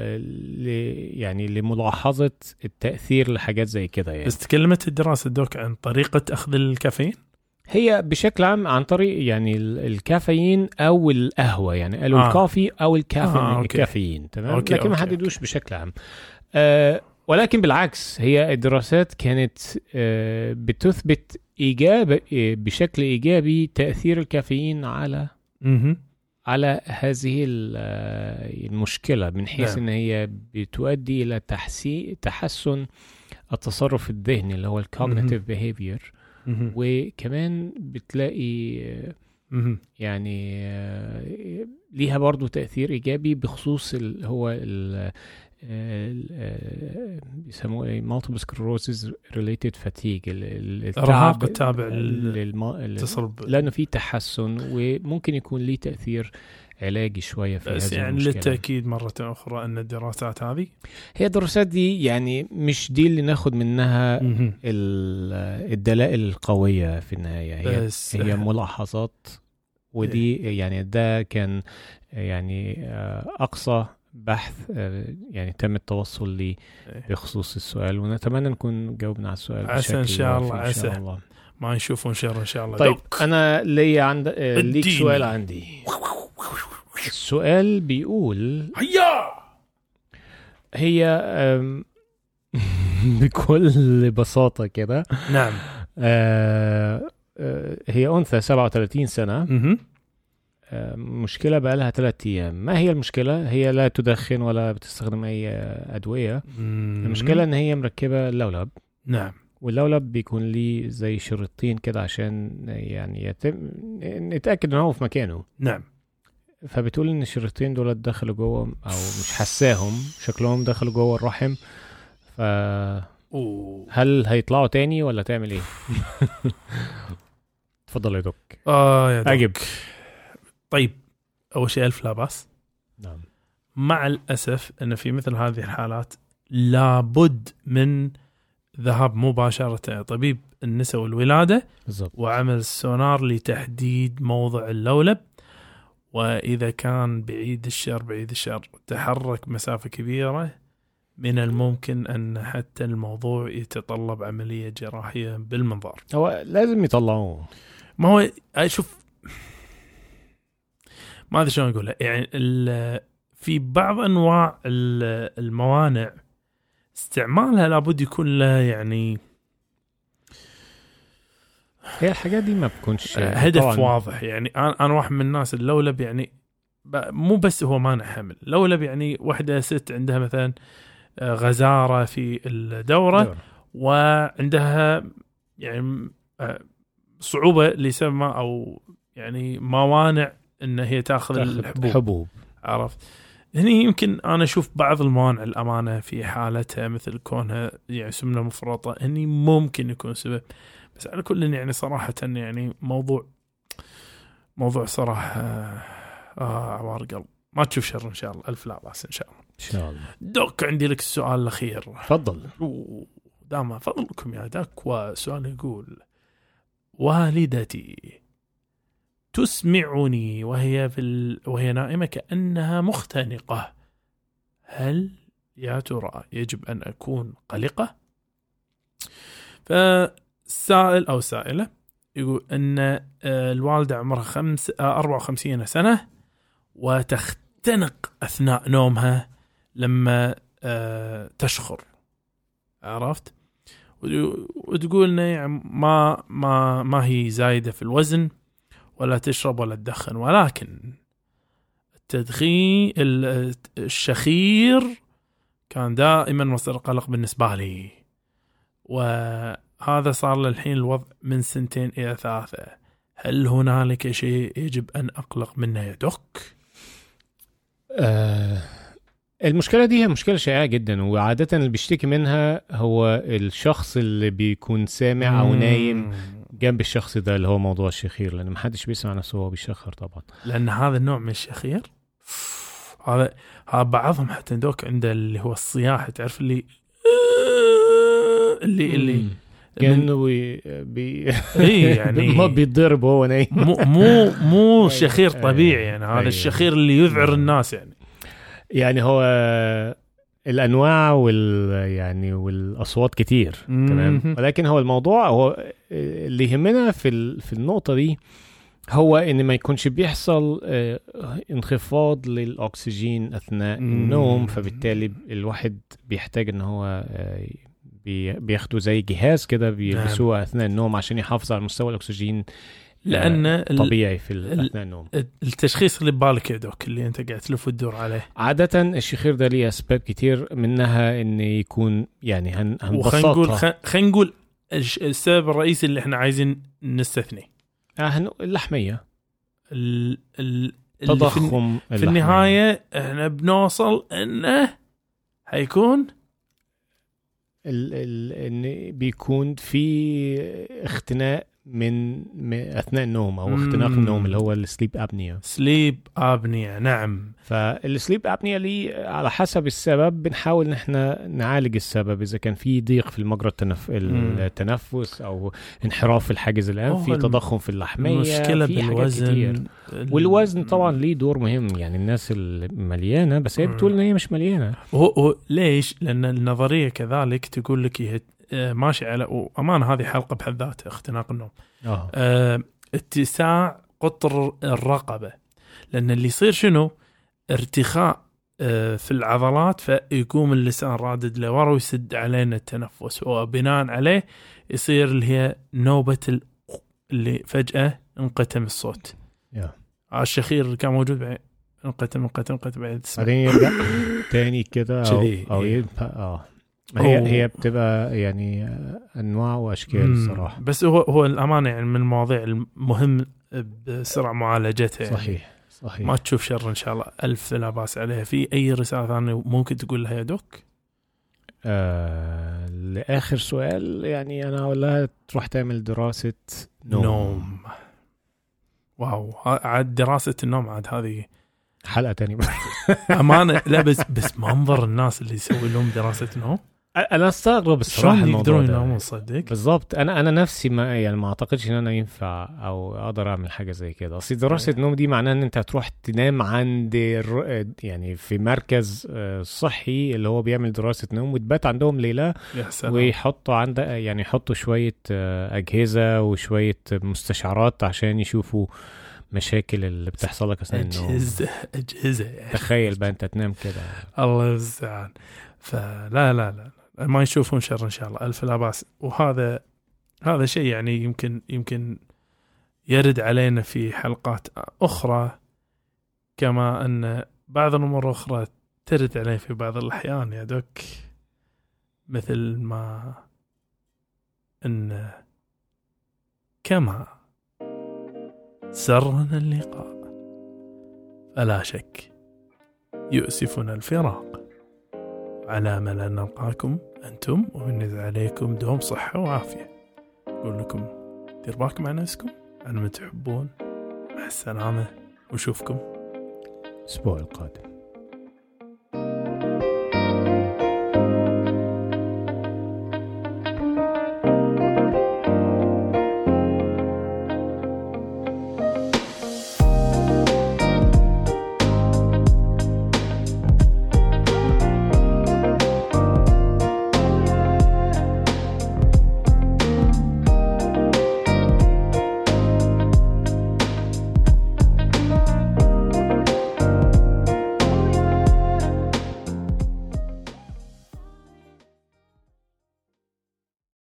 ل... يعني لملاحظة التأثير لحاجات زي كده يعني بس تكلمت الدراسة doc عن طريقة أخذ الكافيين هي بشكل عام عن طريق يعني ال- الكافيين أو القهوة يعني قالوا آه. آه. الكافي أو الكافيين آه، آه، okay. الكافيين تمام okay، لكن ما okay، حددوش بشكل عام آه ولكن بالعكس هي الدراسات كانت آه بتثبت إيجاب آه، بشكل إيجابي تأثير الكافيين على أها على هذه آه، المشكلة من حيث نعم. إن هي بتؤدي إلى تحسين تحسن التصرف الذهني اللي هو ال cognitive behavior وكمان بتلاقي. يعني ليها برضو تأثير إيجابي بخصوص ال هو ال بيسموه إيه related fatigue ال- ال- الإرهاق التابع لل- للم... ال- تصل ب- لأنه في تحسن وممكن يكون ليه تأثير علاجي شوية في بس هذه يعني المشكلة. للتأكيد مرة أخرى أن الدراسات هذه هي الدراسات دي يعني مش دي اللي ناخد منها الدلائل القوية في النهاية. هي بس هي ملاحظات ودي يعني ده كان يعني آه، أقصى بحث آه، يعني تم التوصل ليه إيه. بخصوص السؤال. ونتمنى نكون جاوبنا على السؤال عسى بشكل شاء الله، عسى. ما نشوفون شر إن شاء الله طيب دوك. أنا لي عند آه، ليك. سؤال عندي السؤال بيقول هيا هي بكل بساطة كده نعم آه، آه، هي أنثى 37 سنة مهم. آه، مشكلة بقى لها ثلاثة أيام ما هي المشكلة؟ هي لا تدخن ولا بتستخدم أي أدوية. المشكلة إن هي مركبة لولب نعم واللولب بيكون ليه زي شريطين كده عشان يعني يتم نتأكد إن هو في مكانه. نعم. فبتقول إن الشريطين دول دخلوا جوه أو مش حساهم شكلهم دخلوا جوه الرحم. فهل أوه. هيطلعوا تاني ولا تعمل إيه؟ اتفضل يا دوك. آه يا دوك. أجب طيب أول شيء ألف لا بأس. نعم. مع الأسف إن في مثل هذه الحالات لابد من ذهاب مباشرة طبيب النساء والولادة بالضبط. وعمل السونار لتحديد موضع اللولب وإذا كان بعيد الشر بعيد الشر تحرك مسافة كبيرة من الممكن أن حتى الموضوع يتطلب عملية جراحية بالمنظار. هو لازم يطلعوه. ما هو أشوف ما أدري شلون اقولها يعني في بعض أنواع ال- الموانع استعمالها لابد يكون له يعني هي الحاجات دي ما بتكونش هدف طبعاً واضح. يعني أنا أنا واحد من الناس اللولب يعني مو بس هو مانع حمل لولب يعني واحدة ست عندها مثلا آه، غزارة في الدورة دور. وعندها يعني آه، صعوبة لسبب ما أو يعني موانع إن هي تأخذ تأخذ الحبوب. حبوب. عرفت؟ هني يمكن أنا أشوف بعض الموانع الأمانة في حالتها مثل كونها يعني سمنه مفرطة هني ممكن يكون سبب. بس على كل يعني صراحة يعني موضوع موضوع صراحة آه عوار قلب. ما تشوف شر إن شاء الله ألف لا بأس إن شاء الله. إن شاء الله. دوك عندي لك السؤال الأخير. تفضل. دام فضلكم يا دك وسؤال يقول والدتي تسمعني وهي في ال... وهي نائمة كأنها مختنقة. هل يا ترى يجب أن أكون قلقة؟ فسائل أو سائلة يقول أن آه، الوالدة عمرها خمس آه، 54 سنة وتختنق أثناء نومها لما آه، تشخر. عرفت؟ وتقول يعني ما ما ما هي زايدة في الوزن. ولا تشرب ولا تدخن ولكن التدخين ال- الشخير كان دائما مصدر قلق بالنسبة لي. وهذا صار للحين الوضع من سنتين إلى ثلاثة. هل هنالك شيء يجب أن أقلق منه يا دوك؟ آه المشكلة دي هي مشكلة شائعة جدا وعادة اللي بيشتكي منها هو الشخص اللي بيكون سامع أو نايم. جنب الشخص ده اللي هو موضوع الشخير لأن محدش بيسمع نفسه وهو بيشخر طبعا. لأن هذا النوع من الشخير؟ هذا هذا بعضهم حتى دوك عنده اللي هو الصياح تعرف اللي اللي اللي بي, بي... إي يعني ما بيتضرب وهو نايم. مو مو مو أيوة. شخير طبيعي يعني هذا أيوة. الشخير اللي يذعر الناس يعني. يعني هو الأنواع وال يعني والأصوات كتير تمام. ولكن هو الموضوع هو اللي يهمنا في ال- في النقطة دي هو إن ما يكونش بيحصل آه، انخفاض للأكسجين أثناء. النوم فبالتالي الواحد بيحتاج إن هو آه، بي- بياخدوا زي جهاز كده بيلبسوه أثناء النوم عشان يحافظ على مستوى الأكسجين لأن ال- طبيعي في أثناء النوم. التشخيص اللي ببالك يا دوك اللي أنت قاعد تلف وتدور عليه. عادة الشخير ده ليه أسباب كتير منها إن يكون يعني هن وخلينا نقول هنبسطها خلينا نقول السبب الرئيسي اللي إحنا عايزين نستثني. آه، اللحمية. ال ال في, تضخم في اللحمية. النهاية إحنا بنوصل إنه حيكون ال ال إن بيكون في اختناق من, أثناء النوم أو اختناق. النوم اللي هو السليب ابنيا سليب ابنيا نعم فالسليب ابنيا لي على حسب السبب بنحاول إن إحنا نعالج السبب إذا كان في ضيق في المجرى التنف... التنفس أو انحراف في الحاجز الانفي تضخم في اللحمية المشكلة في حاجات كتير. بالوزن ال- والوزن طبعا ليه دور مهم يعني الناس المليانة بس هي. بتقول إن هي مش مليانة هو هو ليش؟ لأن النظرية كذلك تقول لك هي آه، ماشي على وامانه هذه حلقة بحد ذاتها اختناق النوم. آه. آه، اتساع قطر الرقبة. لأن اللي يصير شنو؟ ارتخاء آه، في العضلات فيقوم اللسان رادد لورا ويسد علينا التنفس. وبناء عليه يصير اللي هي نوبة ال- اللي فجأة انقتم الصوت. يا. الشخير اللي كان موجود بعدين انقتم انقتم انقتم تسمع بعدين يرجع تاني كده أو, أو إيه. يبقى آه. هي أوه. هي بتبقى يعني أنواع وأشكال. الصراحه بس هو هو الأمانة يعني من المواضيع المهم بسرعة معالجتها يعني. صحيح صحيح. ما تشوف شر إن شاء الله. ألف لا بأس عليها. في أي رسالة ثانية ممكن تقول لها يا دوك؟ آه لآخر سؤال يعني أنا أقول لها تروح تعمل دراسة نوم, نوم. واو. عاد دراسة النوم عاد هذه حلقة تانية. أمانة. لا بس بس منظر الناس اللي يسوي لهم دراسة نوم. أنا أستغرب الصراحة شلون يقدرون. ينامون صدق؟ بالظبط أنا أنا نفسي ما يعني ما أعتقدش إن أنا ينفع أو أقدر أعمل حاجة زي كده. أصل دراسه صحيح. النوم دي معناها إن أنت هتروح تنام عند يعني في مركز آه، صحي اللي هو بيعمل دراسة نوم وتبات عندهم ليلة ويحطوا عند يعني يحطوا شوية آه، أجهزة وشوية مستشعرات عشان يشوفوا مشاكل اللي بتحصل لك أثناء النوم. اجهزه أجهزة. تخيل بقى أنت تنام كده. الله المستعان فلا لا لا. ما يشوفون شر إن شاء الله ألف لا بأس. وهذا هذا شيء يعني يمكن يمكن يرد علينا في حلقات أخرى كما أن بعض الأمور الأخرى ترد علينا في بعض الأحيان يا دوك. مثل ما أن كما سرنا اللقاء فلا شك يؤسفنا الفراق. على امل ان نلقاكم أنتم وننزل عليكم دوم صحة وعافية. أقول لكم دير بالكم على نفسكم على ما تحبون. مع السلامة وشوفكم الأسبوع القادم.